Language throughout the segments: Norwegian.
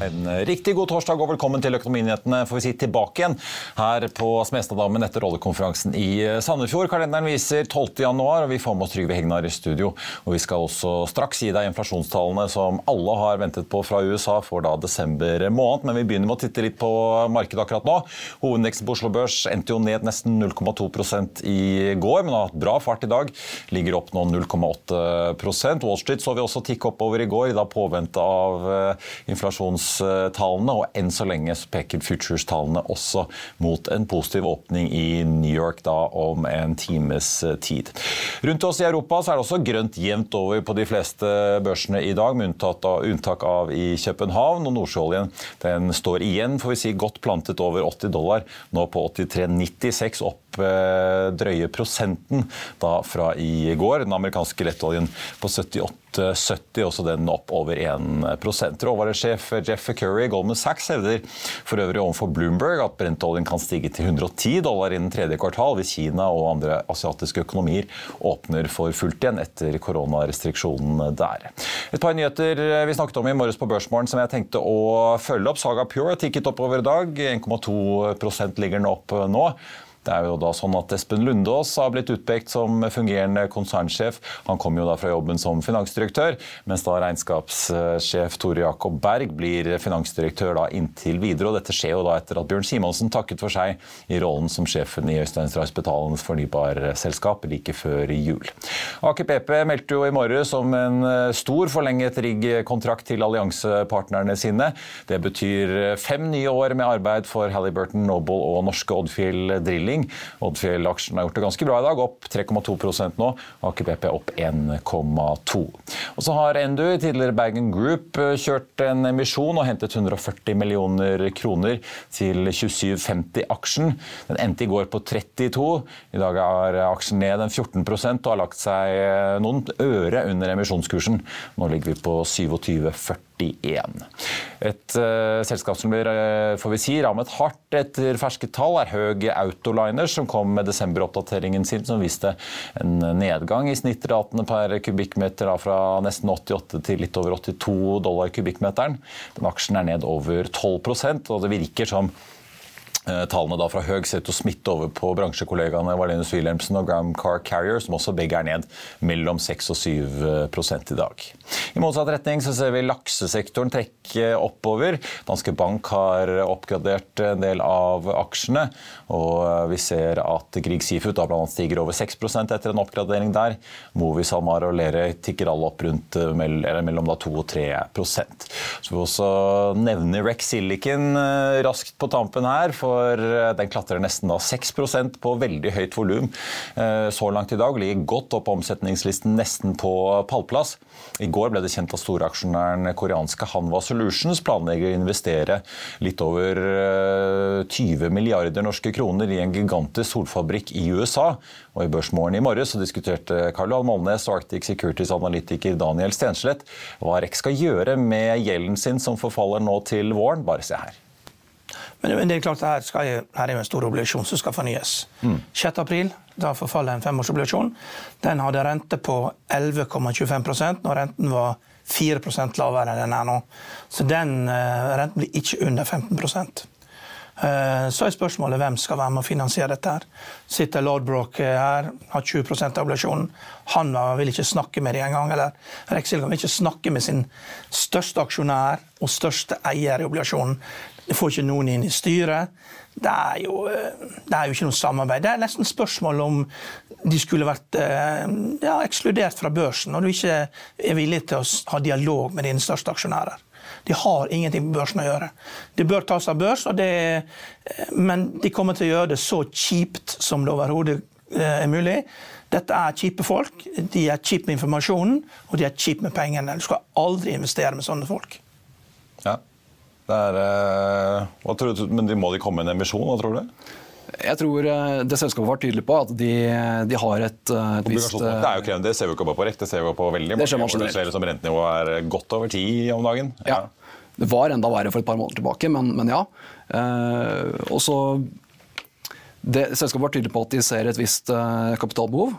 En riktig god torsdag og velkommen til Økonominyhetene får vi si tilbake igjen her på Smestadammen etter rollekonferansen i Sandefjord. Kalenderen viser 12. januar, og vi får med oss Trygve Hegnar i studio. Og vi skal også straks gi deg inflasjonstallene som alle har ventet på fra USA for da desember måned. Men vi begynner med å titte litt på markedet akkurat nå. Hovedindeksen på Oslo Børs endte jo ned nesten 0,2 i går, men har hatt bra fart i dag. Ligger opp nå 0,8% Wall Street så vi også tikke oppover i går, i da påvente av inflasjons tallene, og enn så lenge peker futures-tallene også mot en positiv åpning i New York da om en times tid. Rundt oss i Europa så er det også grønt jevnt over på de fleste børsene i dag, med unntak av i København. og Nordsjøoljen den står igjen får vi si, godt plantet over 80 dollar, nå på 83,96 opp drøye prosenten da fra i går. Den amerikanske lettoljen på 78 70, også den opp over 1% Råvaresjef Jeff Curry i Goldman Sachs hevder for øvrig overfor Bloomberg at brentoljen kan stige til 110 dollar innen tredje kvartal hvis Kina og andre asiatiske økonomier åpner for fullt igjen etter koronarestriksjonene der. Et par nyheter vi snakket om i morges på Børsmorgen som jeg tenkte å følge opp. Saga Pure har tikket oppover i dag. 1,2% ligger den opp nå. Det er jo da sånn at Espen Lundås har blitt utpekt som fungerende konsernsjef. Han kom jo da fra jobben som finansdirektør, mens da regnskapssjef Tore Jakob Berg blir finansdirektør da inntil videre. og Dette skjer jo da etter at Bjørn Simonsen takket for seg i rollen som sjefen i Øystein Strauss Betalens fornybarselskap like før jul. Aker PP meldte jo i morges om en stor forlenget riggkontrakt til alliansepartnerne sine. Det betyr fem nye år med arbeid for Halliburton, Noble og norske Oddfjell Drilling stilling. Oddfjell-aksjen har gjort det ganske bra i dag, opp 3,2% nå. Aker BP opp 1,2. Og så har Endu, tidligere Bergen Group, kjørt en emisjon og hentet 140 millioner kroner til 27,50-aksjen. Den endte i går på 32. I dag er aksjen ned en 14% og har lagt seg noen øre under emisjonskursen. Nå ligger vi på 27,40. 41. Et uh, selskap som blir uh, får vi si, rammet hardt etter ferske tall, er Høg Autoliners, som kom med desemberoppdateringen sin, som viste en nedgang i snittratene per kubikkmeter fra nesten 88 til litt over 82 dollar kubikkmeteren. Den aksjen er ned over 12% og det virker som tallene da fra Høg ser ut til å smitte over på bransjekollegaene Valenius Wilhelmsen og Graham Car Carrier, som også begge er ned mellom 6 og 7 i dag. I motsatt retning så ser vi laksesektoren trekke oppover. Danske Bank har oppgradert en del av aksjene, og vi ser at Grieg Seafood da annet stiger over 6% etter en oppgradering der. Movi, SalMar og Lerøy tikker alle opp rundt mellom mellom 2 og 3% Så vi også nevner Rex Silicon eh, raskt på tampen her. for for eh, den klatrer nesten da 6% på veldig høyt volum eh, så langt i dag. Ligger godt opp omsetningslisten, nesten på pallplass. I går ble det kjent at storaksjonæren koreanske Hanwa Solutions planlegger å investere litt over 20 eh, milliarder norske kroner i en gigantisk solfabrikk i USA. Og I Børsmorgen i morges diskuterte Karl Johan Molnes og Arctic Securities-analytiker Daniel Stenslett hva REC skal gjøre med gjelden sin som forfaller nå til våren. Bare se her. Men det er klart, her, skal, her er jo en stor obligasjon som skal fornyes. Mm. 6.4 da forfaller en femårsobligasjon. Den hadde rente på 11,25% når renten var 4% lavere enn den er nå. Så den uh, renten blir ikke under 15 Eh, så er spørsmålet hvem skal være med å finansiere dette. her. Sitter Lodbrok her, har 20 av obligasjonen. Han vil ikke snakke med dem engang. Eller Rexilgan vil ikke snakke med sin største aksjonær og største eier i oblasjonen. Det får ikke noen inn i styret. Det er, jo, eh, det er jo ikke noe samarbeid. Det er nesten spørsmål om de skulle vært eh, ja, ekskludert fra børsen, når du ikke er villig til å ha dialog med dine største aksjonærer. De har ingenting med børsen å gjøre. De bør tas av børs, det, eh, men de kommer til å gjøre det så kjipt som det overhodet er mulig. Dette er kjipe folk. De er kjipe med informasjonen, og de er kjipe med pengene. Du skal aldri investere med sånne folk. Ja. Er, uh, du, men de må de komme med en emisjon, hva tror du? Jeg tror uh, det selskapet var tydelig på at de, de har et, uh, et visst Det er jo krevende, det ser vi ikke bare på rekt, det ser vi på veldig mange. Det ser som rentenivået er godt over ti om dagen. Ja. ja. Det var enda verre for et par måneder tilbake, men, men ja. og så det, selskapet var tydelig på at de ser et visst kapitalbehov.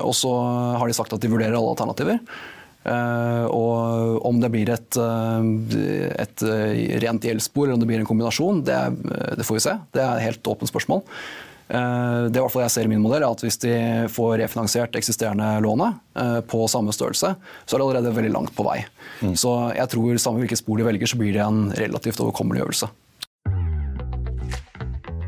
og så har de sagt at de vurderer alle alternativer. Uh, og om det blir et, uh, et uh, rent gjeldsspor eller om det blir en kombinasjon, det, det, får vi se. Det er et helt åpent spørsmål. det i hvert fall jeg ser i min modell, er at Hvis de får refinansiert eksisterende lånet på samme størrelse, så er det allerede veldig langt på vei. Mm. Så jeg tror samme hvilket spor de velger, så blir det en relativt overkommelig øvelse.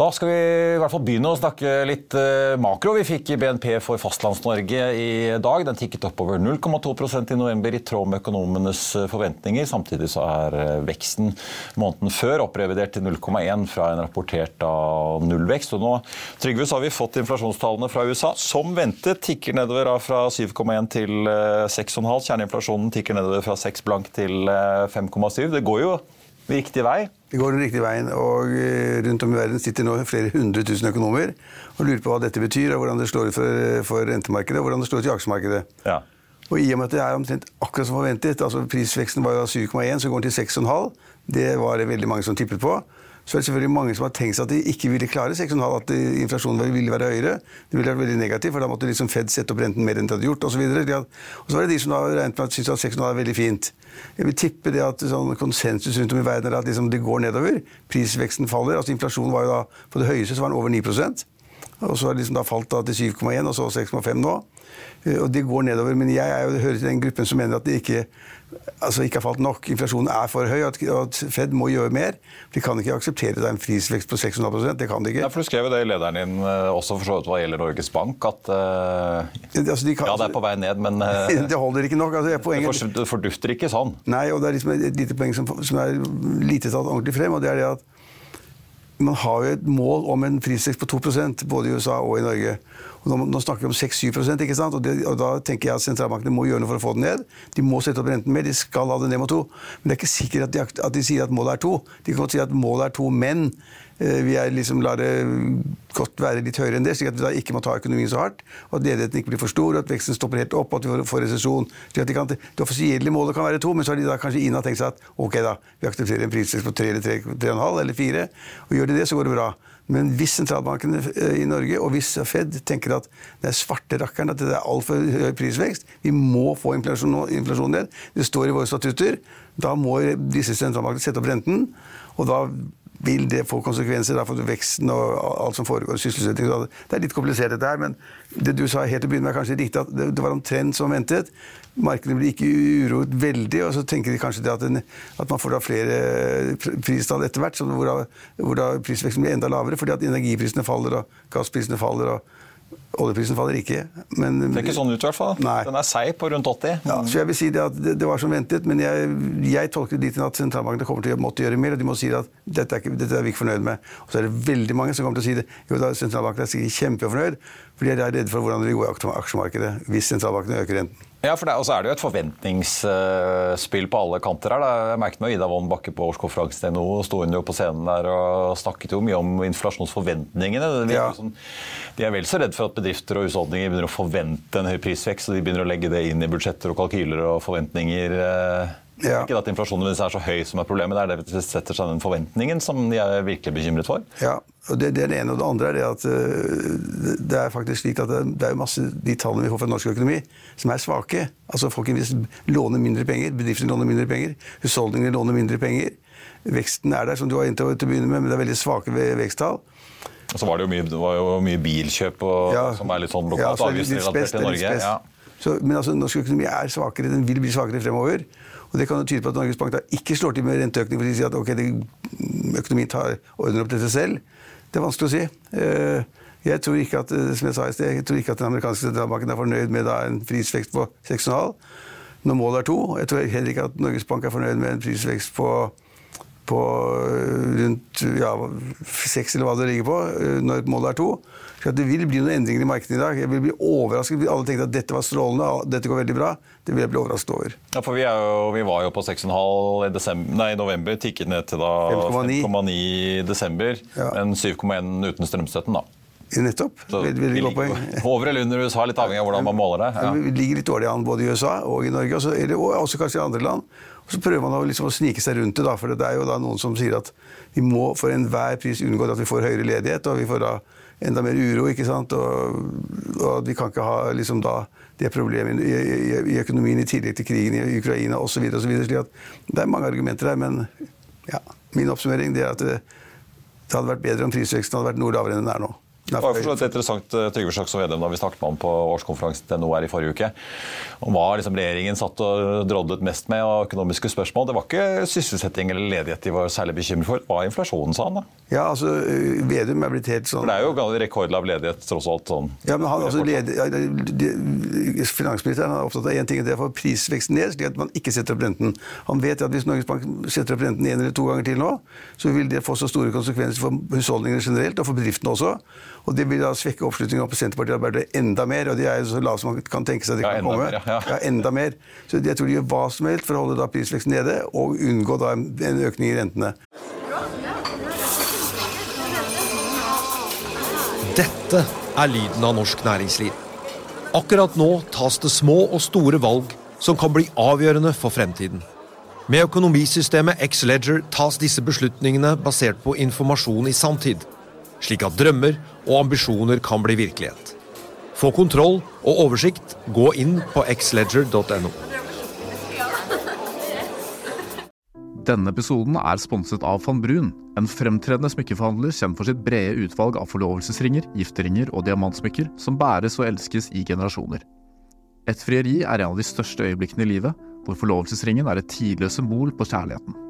Da skal vi i hvert fall begynne å snakke litt eh, makro. Vi fikk BNP for Fastlands-Norge i dag. Den tikket oppover 0,2 i november, i tråd med økonomenes eh, forventninger. Samtidig så er eh, veksten måneden før opprevidert til 0,1 fra en rapportert av nullvekst. Og nå Trygve, så har vi fått inflasjonstallene fra USA. Som ventet tikker nedover fra 7,1 til 6,5. Kjerneinflasjonen tikker nedover fra 6 blank til 5,7. Det går jo riktig vei. Det går den riktige veien, og eh, rundt om i verden sitter nå flere hundre tusen økonomer og lurer på hva dette betyr, og hvordan det slår ut for, for rentemarkedet og hvordan det slår ut i aksjemarkedet. Ja. Og i og med at det er omtrent akkurat som forventet, altså prisveksten var 7,1, så går den til 6,5, det var det veldig mange som tippet på så er det selvfølgelig mange som har tenkt seg at de ikke ville klare 6,5, at inflasjonen ville være høyere. Det ville vært veldig negativt, for da måtte liksom Fed sette opp renten mer enn de hadde gjort osv. Og, og så var det de som da regnet med at syntes at 6,5 er veldig fint. Jeg vil tippe det at sånn konsensus rundt om i verden er at liksom det går nedover. Prisveksten faller. altså Inflasjonen var jo da på det høyeste så var den over 9 og så har det liksom da falt da til 7,1 og så 6,5 nå. Eh, og det går nedover. Men jeg, er jo, hører til den gruppen som mener at det ikke altså ikke har falt nok. Inflasjonen er for høy, at, at Fed må gjøre mer. De kan ikke akseptere er en prisvekst på 6,5 Det kan de ikke. Ja, for Du skrev det i lederen din eh, også for så vidt hva gjelder Norges Bank, at uh, altså de kan, ja, det er på vei ned, men uh, Det holder ikke nok. Altså, poenget, det fordufter ikke sånn. Nei, og det er liksom et lite poeng som, som er lite tatt ordentlig frem, og det er det at man har jo et mål om en prisvekst på 2% både i USA og i Norge. Og nå, nå snakker vi om 6-7% ikke sant? Og, det, og, da tenker jeg at sentralbankene må gjøre noe for å få den ned. De må sette opp renten mer, de skal ha den ned mot 2. Men det er ikke sikkert at de, at de sier at målet er 2. De kan godt si at målet er 2, men vi er liksom, lar det godt være litt høyere enn det, slik at vi da ikke må ta økonomien så hardt. og At ledigheten ikke blir for stor, og at veksten stopper helt opp, og at vi får resesjon. Det offisielle målet kan være to, men så har de da kanskje Ina tenkt seg at ok da, vi aksepterer en prisvekst på 3 eller 3,5 eller 4, og gjør de det, så går det bra. Men hvis sentralbankene eh, i Norge og hvis Fed tenker at det er svarte rakkeren, at det er altfor høy prisvekst, vi må få inflasjonen inflasjon ned, det står i våre statutter, da må disse sentralbankene sette opp renten. og da vil det få konsekvenser for veksten og alt som foregår i sysselsetting. Det er litt komplisert, dette her, men det du sa helt begynne med, er kanskje riktig. at Det var omtrent som ventet. Markedet blir ikke uroet veldig, og så tenker de kanskje at, den, at, man får da flere pristall etter hvert, hvor da, hvor da prisveksten blir enda lavere fordi at energiprisene faller og gassprisene faller. og Oljeprisen faller ikke. Men, det er ikke sånn ut, i hvert fall. Nei. Den er seig på rundt 80. Ja, så jeg vil si det at det, det var som ventet, men jeg, jeg tolker det dit at sentralbankene kommer til å måtte gjøre mer, og de må si at dette er, ikke, dette er vi ikke fornøyd med. Og så er det veldig mange som kommer til å si det. Jo, da sentralbankene er sikkert kjempefornøyd, fordi de er redde for hvordan det vil gå i aksjemarkedet hvis sentralbankene øker renten. Ja, for det, Og så er det jo et forventningsspill på alle kanter her. Da. Jeg merket meg Ida Wolden Bakke på årskonferansen til NHO. Sto hun jo på scenen der og snakket jo mye om inflasjonsforventningene. De, Ja. sånn, de er vel så redd for at bedrifter og husholdninger begynner å forvente en høy prisvekst, og de begynner å legge det inn i budsjetter og kalkyler og forventninger. eh. Ja. Ikke at inflasjonen er så høy som er problemet, det er det det setter seg den forventningen som de er virkelig bekymret for. Ja, og det, det er det ene. Og det andre er det at øh, det- er faktisk slik at det, det er masse de tallene vi får fra norsk økonomi, som er svake. Altså Folk låner mindre penger, bedriftene låner mindre penger, husholdningene låner mindre penger. Veksten er der, som du var inne til å begynne med, men det er veldig svake veksttall. Og så var det jo mye, det var jo mye bilkjøp og, Ja. som er litt sånn Ja, lokalt så det litt avgiftsrelatert i Norge. Ja. Så, men altså, norsk økonomi er svakere, den vil bli svakere fremover. Og Det kan jo tyde på at Norges Bank da ikke slår til med renteøkning for å si at ok, det, økonomien tar, ordner opp dette selv. Det er vanskelig å si. Eh, Jeg tror ikke at eh, som jeg sa i sted, jeg tror ikke at den amerikanske sentralbanken er fornøyd med en prisvekst på 6,5 når målet er to. Jeg tror heller ikke at Norges Bank er fornøyd med en prisvekst på på øh, rundt ja, seks, eller hva det ligger på, når målet er to. Så det vil bli noen endringer i markedet i dag. Jeg vil bli overrasket alle tenkte at dette var strålende, dette går veldig bra. Det vil jeg bli overrasket over. Ja, for vi, jo, vi var jo på 6,5 i november, tikket ned til da 5,9. 5,9 i desember, Ja. men 7,1 uten strømstøtten. da. Nettopp. Så vi ligger over eller under USA, litt avhengig av hvordan man måler det. Ja. Vi ligger litt dårlig an både i USA og i Norge, og, så, eller, og også kanskje i andre land. Og så prøver man å, liksom, å snike seg rundt det, da, for det er jo da noen som sier at vi må for enhver pris unngå at vi får høyere ledighet, og vi får da enda mer uro, ikke sant? Og, og vi kan ikke ha liksom da det problemet i, i, i økonomien i tillegg til krigen i Ukraina osv. det er mange argumenter her, men ja, min oppsummering er at det, det hadde vært bedre om prisveksten hadde vært noe lavere enn den er nå. Det var et for interessant eh, Trygve Slagsvold Vedum da vi snakket med ham på årskonferansen til NHO her i forrige uke, om hva liksom regjeringen satt og drodlet mest med av økonomiske spørsmål. Det var ikke sysselsetting eller ledighet de var særlig bekymret for, det var inflasjonen, sa han. da. Ja, altså, øh, Vedum er blitt helt sånn For det er jo rekordlav ledighet, tross alt. sånn. Ja, men han, altså, Finansministeren er opptatt av én ting, og det er å få prisveksten ned, slik at man ikke setter opp renten. Han vet at hvis Norges Bank setter opp renten en eller to ganger til nå, så vil det få så store konsekvenser for husholdningene generelt, og for bedriftene også. Og det vil da svekke oppslutningen på Senterpartiet og Arbeiderpartiet enda mer, og de er jo så lave som man kan tenke seg at Ja, kan enda komme. mer, ja, ja. enda mer. Så jeg tror de gjør hva som helst for å holde da prisveksten nede, og unngå da en en økning i rentene. Dette er lyden av norsk næringsliv. Akkurat nå tas det små og store valg som kan bli avgjørende for fremtiden. Med økonomisystemet X-Ledger tas disse beslutningene basert på informasjon i sanntid, slik at drømmer og ambisjoner kan bli virkelighet. Få kontroll og oversikt, gå inn på xledger.no. Denne episoden er sponset av van Brun, en fremtredende smykkeforhandler kjent for sitt brede utvalg av forlovelsesringer, gifteringer og diamantsmykker som bæres og elskes i generasjoner. Et frieri er en av de største øyeblikkene i livet, hvor forlovelsesringen er et tidløst symbol på kjærligheten.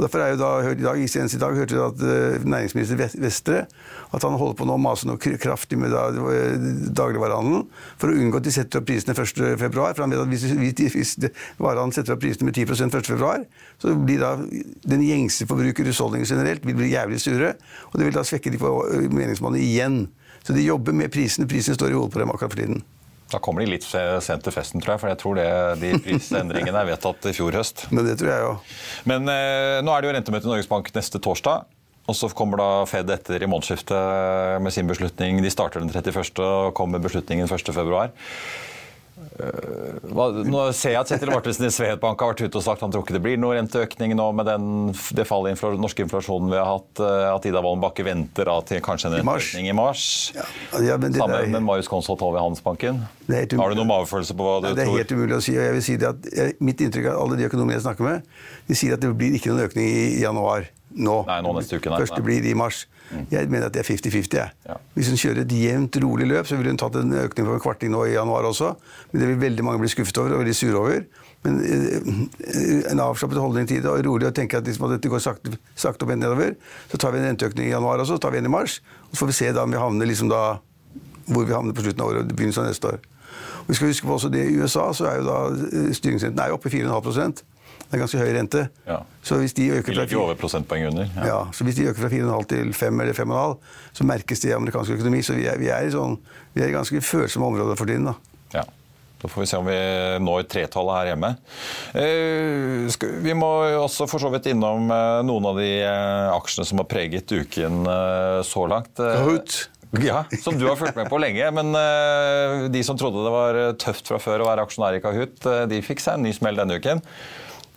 Og derfor er jo da, i dag, i dag hørte vi at eh, næringsminister Vestre at han holder på nå å mase noe kraftig med da, eh, dagligvarehandelen for å unngå at de setter opp prisene 1. februar. For han vet at hvis, hvis, hvis varehandelen setter opp prisene med 10% 1. februar, så blir da den gjengse forbruker husholdninger generelt vil bli jævlig sure, og det vil da svekke de eh, meningsmålene igjen. Så de jobber med prisene. Prisene står i hodet på dem akkurat for tiden. Da kommer de litt sent til festen, tror jeg. For jeg tror det, de prisendringene er vedtatt i fjor høst. Men det tror jeg jo. Men eh, nå er det jo rentemøte i Norges Bank neste torsdag. Og så kommer da Fed etter i månedsskiftet med sin beslutning. De starter den 31. og kommer med beslutningen 1.2. Hva, nå ser jeg at Kjetil Martinsen i Svedbank har vært ute og sagt han tror ikke det blir noe renteøkning nå med den, det fallet i infla, norske inflasjonen vi har hatt. eh, At Ida Wolden Bakke venter da, til kanskje en renteøkning i mars. Ja, ja, men det Sammen der- med Marius Konsvold Hove i Handelsbanken. Um- Har du noen magefølelse på hva du tror? det er helt umulig å si. og jeg vil si det at Mitt inntrykk er at alle de økonomene jeg snakker med, de sier at det blir ikke noen økning i januar. Nå. Nei, nå neste uke, nei. Første blir i mars. Jeg mener at det er 50-50. Ja. Hvis hun kjører et jevnt, rolig løp, så ville hun tatt en økning på en kvarting nå i januar også. Men det vil veldig mange bli skuffet over og veldig sure over. Men eh, en avslappet holdning til det og rolig og tenke at liksom at dette går sakte, sakte opp nedover, så tar vi en renteøkning i januar også, så tar vi en i mars. Og så får vi se da om vi havner liksom da hvor vi havner på slutten av året og begynnelsen av neste år. Og vi skal huske på også det I USA så er jo da eh, styringsrenten er jo oppe i 4,5 Det er ganske høy rente. Ja. Så hvis de øker fra over prosentpoeng under. ja, så hvis de øker fra 4,5 til 5 eller 5,5, så merkes det i amerikansk økonomi. Så vi er, vi er i sånn, vi er i ganske følsomme områder for tiden. da. Ja. Da får vi se om vi når tretallet her hjemme. Eh, vi må også for så vidt innom eh, noen av de eh, aksjene som har preget uken så langt. Kahoot. Ja, Som du har fulgt med på lenge. Men de som trodde det var tøft fra før å være aksjonær i Kahoot, de fikk seg en ny smell denne uken.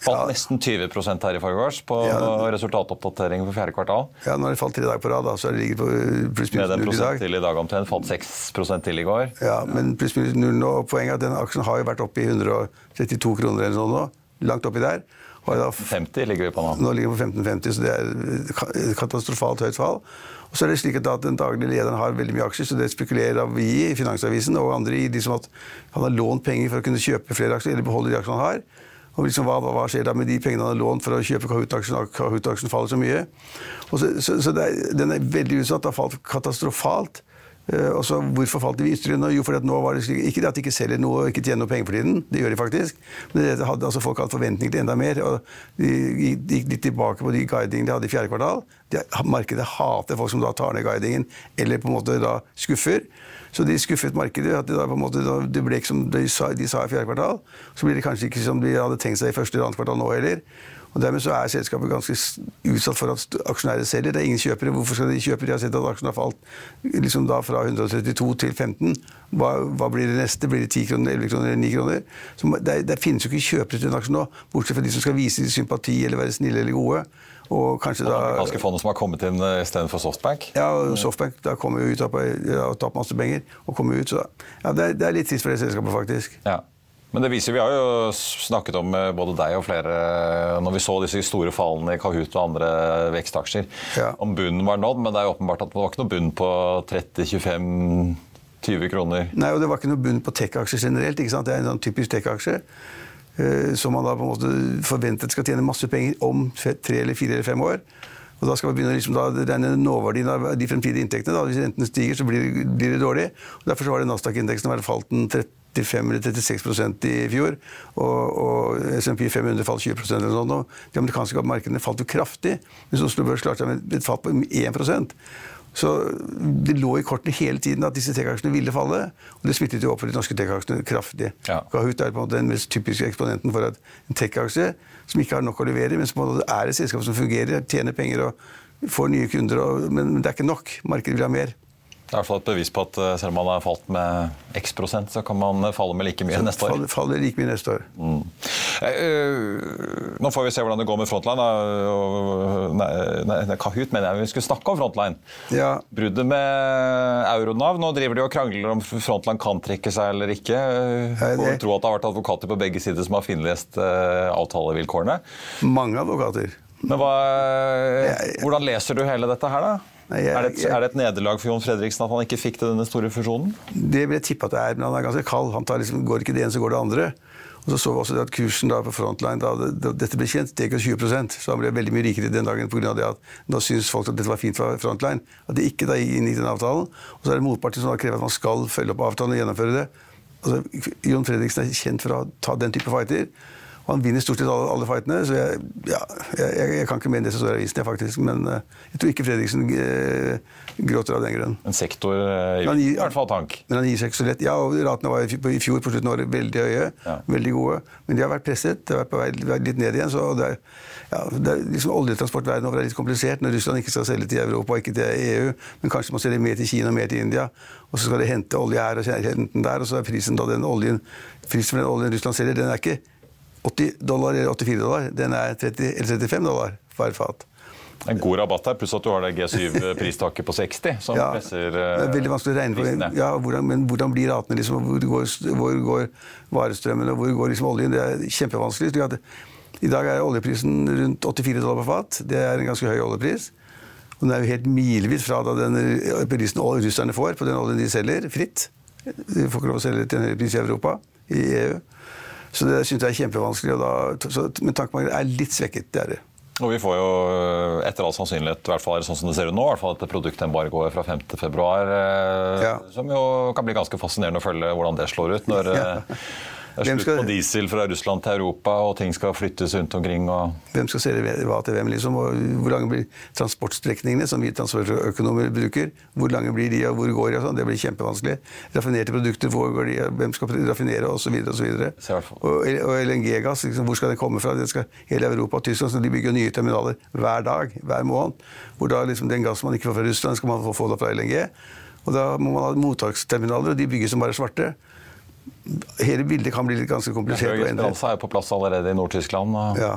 Falt nesten 20% her i forgårs på Ja. resultatoppdatering for fjerde kvartal. Ja, nå har det falt tre dager på rad, da, så ligger det ligget på eh, pluss Med minus null i dag. til i dag omtrent. Falt 6% til i går. Ja, men pluss minus null nå. Poenget er at den aksjen har jo vært oppe i 132 kroner eller sånn nå. Langt oppi der. Da 50 ligger vi på nå. Nå ligger vi på 15,50, så det er et katastrofalt høyt fall. Og så er det slik at Den daglige lederen har veldig mye aksjer, så det spekulerer vi i Finansavisen og andre i liksom at han har lånt penger for å kunne kjøpe flere aksjer, eller beholde de aksjene han har. Og liksom, hva, hva skjer da med de pengene han har lånt for å kjøpe Kahoot-aksjen? Kahoot-aksjen faller så mye. Så så, så er, den er veldig utsatt. Det har falt katastrofalt. Eh, og så Hvorfor falt de ytterligere nå? Jo, fordi at nå var det slik, Ikke det at de ikke selger noe og ikke tjener noe penger for tiden, det gjør de faktisk. Men det hadde, altså, folk hadde forventning til enda mer. og de gikk litt tilbake på de guidingene de hadde i fjerde kvartal. De, markedet hater folk som da tar ned guidingen, eller på en måte da skuffer. Så de skuffet markedet. at en måte, det ble ikke som de sa, de sa i fjerde kvartal. Så blir det kanskje ikke som de hadde tenkt seg i første eller annet kvartal nå heller. Og Dermed så er selskapet ganske utsatt for at aksjonærer selger. Det er ingen kjøpere. Hvorfor skal de kjøpe? De har sett at aksjen har falt liksom da fra 132 til 15. Hva, hva blir det neste? Blir det 10 kroner, 11 kroner eller 9 kroner? Så det, det finnes jo ikke kjøpere til en aksje nå, bortsett fra de som skal vise sympati eller være snille eller gode. Og kanskje da Amerikanske fondet som har kommet inn eh, istedenfor Softbank. ja, Softbank da kommer jo ut av og tapt masse penger. og kommer ut, så ja, det, er, det er litt trist for det selskapet, faktisk. Ja. Men det viser, vi har jo snakket om eh, både deg og flere eh, når vi så disse store fallene i Kahoot og andre vekstaksjer. Ja. Om bunnen var nådd, men det er jo åpenbart at det var ikke noe bunn på 30-25-20 kroner. Nei, og det var ikke noe bunn på tech-aksjer generelt. ikke sant? Det er en sånn typisk tech-aksje. Eh, som man da på en måte forventet skal tjene masse penger om tre eller fire eller fem år. Og da skal man begynne liksom da regne nåverdien av de fremtidige inntektene. Da. Hvis renten stiger, så blir det, blir det dårlig. Og derfor var Nasdaq-indeksen falt den 35 eller 36% i fjor. Og, og SMP 500 falt 20% eller sånt. Og de amerikanske markedene falt jo kraftig. Mens Oslo Børs klarte seg med et fall på 1 så det lå i kortene hele tiden at disse tech-aksjene ville falle. Og det smittet jo opp for de norske tech-aksjene kraftig. Ja. Kahoot er på en måte den mest typiske eksponenten for at en tech-aksje som ikke har nok å levere, men som på en måte er et selskap som fungerer, tjener penger og får nye kunder, og, men, det er ikke nok. Markedet vil ha mer. Det er i hvert fall et bevis på at eh, selv om man har falt med x prosent, så kan man eh, falle med like mye neste år. Faller, faller like mye neste år. Mm. eh, Nå får vi se hvordan det går med Frontline. Nei, nei, Kahoot mener jeg vi skulle snakke om Frontline. Ja. Bruddet med Euronav. Nå driver de og krangler om Frontline kan trekke seg eller ikke. Jeg Får tro at det har vært advokater på begge sider som har finlest avtalevilkårene. Mange advokater. Men hva, hvordan leser du hele dette her, da? Nei, jeg- er, det et, er det et nederlag for Jon Fredriksen at han ikke fikk til denne store fusjonen? Det vil jeg tippe at det er, men han er ganske kald. Han tar liksom, Går ikke det ene, så går det andre. Og så så vi også det at kursen da på Frontline da, det, da dette ble kjent, steg jo 20 så han ble veldig mye rikere den dagen pga. det at da syntes folk at dette var fint for Frontline. At de ikke da inngikk den avtalen. Og så er det motparten som da krever at man skal følge opp avtalen og gjennomføre det. Altså, Jon Fredriksen er kjent for å ta den type fighter. Han vinner stort sett alle, alle fightene, så jeg, ja, jeg, jeg, kan ikke mene det som står i avisen, faktisk. Men uh, jeg tror ikke Fredriksen uh, gråter av den grunn. En sektor uh, i, hvert fall tank. Men han gir seg ikke så lett. Ja, og ratene var i, fjor på slutten av året veldig høye, ja. veldig gode. Men de har vært presset, de har vært på vei litt ned igjen. så det er, ja, det er liksom Oljetransport verden over er litt komplisert når Russland ikke skal selge til Europa og ikke til EU, men kanskje man selge mer til Kina og mer til India. Og så skal de hente olje her og hente den der, og så er prisen da den oljen, prisen for den oljen Russland selger, den er ikke 80 dollar eller 84 dollar. Den er 30 eller 35 dollar per fat. En god rabatt her, pluss at du har det G7-pristaket på 60, som ja, presser Det er veldig vanskelig å regne på. Ja, hvordan, men hvordan blir ratene? Liksom, hvor, går, hvor går varestrømmen, og hvor går liksom oljen? Det er kjempevanskelig. I dag er oljeprisen rundt 84 dollar per fat. Det er en ganske høy oljepris. Og den er jo helt milevidt fra den prisen russerne får på den oljen de selger, fritt. De får ikke lov å selge til en høy pris i Europa, i EU. Så det syns jeg er kjempevanskelig. Da, så, men tankemangel er litt svekket. det er det. Og vi får jo etter all sannsynlighet, i hvert fall sånn som det ser ut nå, i hvert fall dette produktembargoet fra 5.2, eh, ja. som jo kan bli ganske fascinerende å følge hvordan det slår ut. når ja. Det er slutt på diesel fra Russland til Europa, og ting skal flyttes rundt omkring. Og... Hvem skal selge hva til hvem, liksom? Hvor lange blir transportstrekningene som vi transportøkonomer bruker? Hvor lange blir de, og hvor går de? Sånn? det blir kjempevanskelig. Raffinerte produkter, hvor går de? Hvem skal raffinere, osv. Og, og, og LNG-gass, liksom, hvor skal den komme fra? Det skal hele Europa og Tyskland, så de bygger nye terminaler hver dag, hver måned. Hvor da liksom den gassen man ikke får fra Russland, skal man få, få fra LNG. Og da må man ha mottaksterminaler, og de bygges som bare svarte hele bildet kan bli litt ganske komplisert. Esperanza er på plass allerede i Nord-Tyskland. Ja,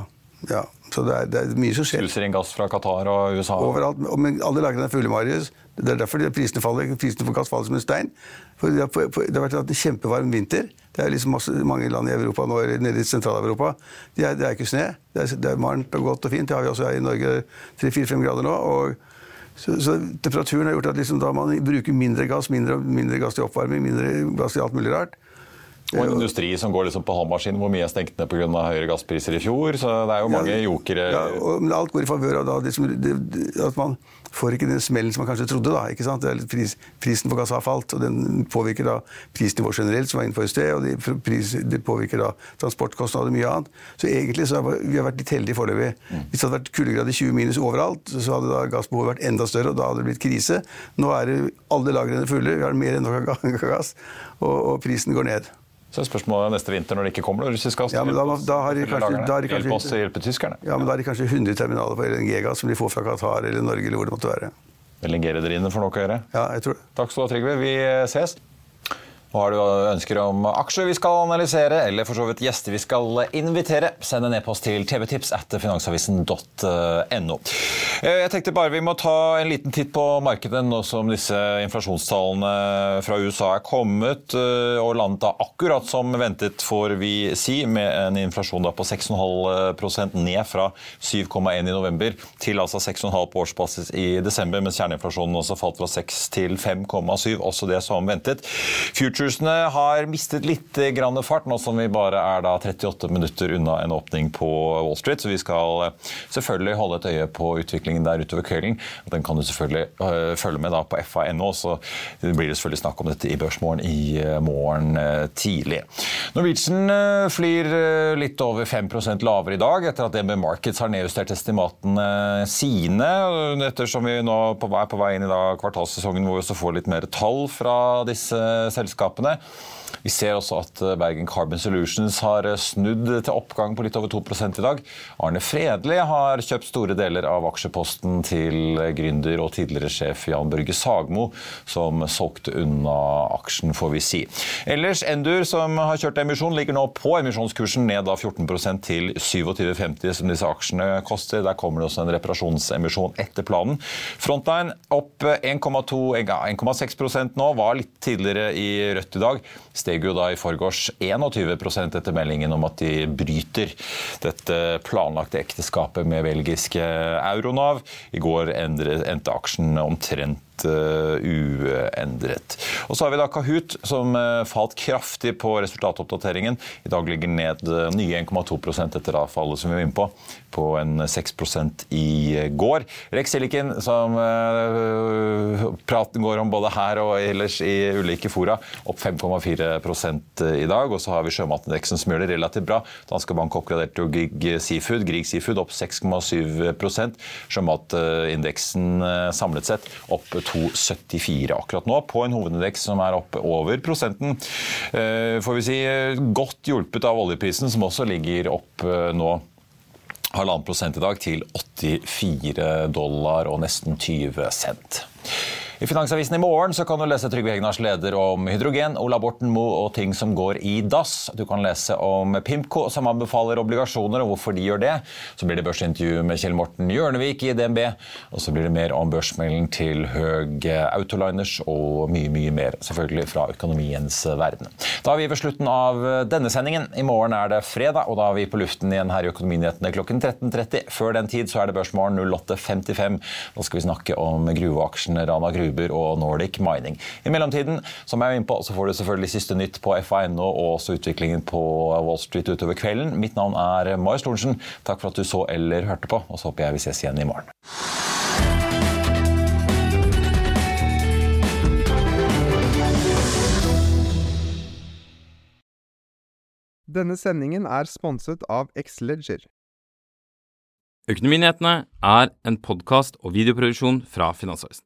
ja, så det er, det er, mye som skjer. Sluser inn gass fra Qatar og USA? Overalt. Men alle lagene er fulle, Marius. Det er derfor prisene faller. Prisene for gass faller som en stein. For det, har, det har vært en kjempevarm vinter. Det er liksom masse, mange land i Europa nå, nede i Sentral-Europa. Det, det, er ikke snø. Det er, det er varmt og godt og fint. Det har vi også her i Norge. 3-4-5 grader nå. og så, så, temperaturen har gjort at liksom da man bruker mindre gass, mindre, mindre gass til oppvarming, mindre gass til alt mulig rart, og en industri som går liksom på halvmaskin, hvor mye er stengt ned pga. høyere gasspriser i fjor. Så det er jo mange ja, jokere ja, Men alt går i favør av liksom, at man får ikke den smellen som man kanskje trodde. da? Pris, prisen på gass har falt, og den påvirker da prisnivået generelt, som var innenfor i sted, og det, pris, det påvirker da transportkostnader og mye annet. Så egentlig så har vi vært litt heldige foreløpig. Mm. Hvis det hadde vært kuldegrad i 20 minus overalt, så hadde da gassbehovet vært enda større, og da hadde det blitt krise. Nå er det alle lagrene fulle, vi har mer enn nok av gass, og, og prisen går ned. Så er spørsmålet neste vinter når det ikke kommer noe russisk gass. Ja, men da, da har de kanskje, da har de kanskje, hjelpe hjelpe tyskerne. Ja, men da har de kanskje 100 terminaler på LNG-gass som de får fra Qatar eller Norge eller hvor det måtte være. LNG-rederiene får noe å gjøre. Ja, jeg tror det. Takk skal du ha, Trygve. Vi ses. Og har du ønsker om aksjer vi skal analysere, eller for så vidt gjester vi skal invitere, send en e-post til tvtips etter finansavisen.no. Eh, jeg tenkte bare vi må ta en liten titt på markedet nå som disse inflasjonstallene fra USA er kommet, eh, og landet da akkurat som ventet, får vi si, med en inflasjon da på 6,5% ned fra 7,1 i november til altså 6,5 på årsbasis i desember, mens kjerneinflasjonen også falt fra 6 til 5,7, også det som ventet. Future Aksjekursene har mistet litt grann fart, nå som vi bare er 38 minutter unna en åpning på Wall Street. Så vi skal eh, selvfølgelig holde et øye på utviklingen der utover kvelden. Den kan du selvfølgelig eh, følge med på fa.no, så blir det selvfølgelig snakk om dette i Børsmorgen i eh, morgen tidlig. Norwegian flyr litt over 5% lavere i dag, etter at DNB Markets har nedjustert estimatene sine. Ettersom vi nå er på vei inn i kvartalssesongen hvor vi også får litt mer tall fra disse selskapene selskapene. Vi ser også at eh, Bergen Carbon Solutions har eh, snudd til oppgang på litt over 2 i dag. Arne Fredli har kjøpt store deler av aksjeposten til gründer og tidligere sjef Jan Børge Sagmo, som solgte unna aksjen, får vi si. Ellers Endur, som har kjørt emisjon, ligger nå på emisjonskursen ned av 14% til 27,50, som disse aksjene koster. Der kommer det også en reparasjonsemisjon etter planen. Frontline opp 1,6% nå, var litt tidligere i rødt i dag steg jo da i forgårs 21% etter meldingen om at de bryter dette planlagte ekteskapet med belgiske Euronav. I går endte aksjen omtrent uendret. Og så har vi da Kahoot, som uh, falt kraftig på resultatoppdateringen. I dag ligger ned uh, nye 1,2 etter avfallet fallet som vi var inne på, på en 6% i går. Rex Silicon, som praten går om både her og ellers i ulike fora, opp 5,4 i dag. Og så har vi sjømatindeksen som gjør det relativt bra. Danske Bank oppgraderte jo Grieg Seafood. Grieg Seafood opp 6,7 Sjømatindeksen samlet sett opp 2,74 akkurat nå, på en hovedindeks som er opp over prosenten. Får vi si godt hjulpet av oljeprisen, som også ligger opp nå halvannen prosent i dag til 84 dollar og nesten 20 cent. I Finansavisen i morgen så kan du lese Trygve Hegnars leder om hydrogen, Ola Borten Moe og ting som går i dass. Du kan lese om Pimco som anbefaler obligasjoner og hvorfor de gjør det. Så blir det børsintervju med Kjell Morten Hjørnevik i DNB. Og så blir det mer om børsmelden til Høg Autoliners og mye, mye mer selvfølgelig fra økonomiens verden. Da er vi ved slutten av denne sendingen. I morgen er det fredag, og da er vi på luften igjen her i Økonominyhetene klokken 13.30. Før den tid så er det Børsmorgen 08.55. Da skal vi snakke om gruveaksjene Rana Gruve Uber og Nordic Mining. I mellomtiden som jeg er inne på, så får du selvfølgelig siste nytt på FA.no og også utviklingen på Wall Street utover kvelden. Mitt navn er Marius Lorentzen. Takk for at du så eller hørte på, og så håper jeg vi ses igjen i morgen. Denne sendingen er sponset av. Økonominyhetene er en podkast og videoproduksjon fra Finansavisen.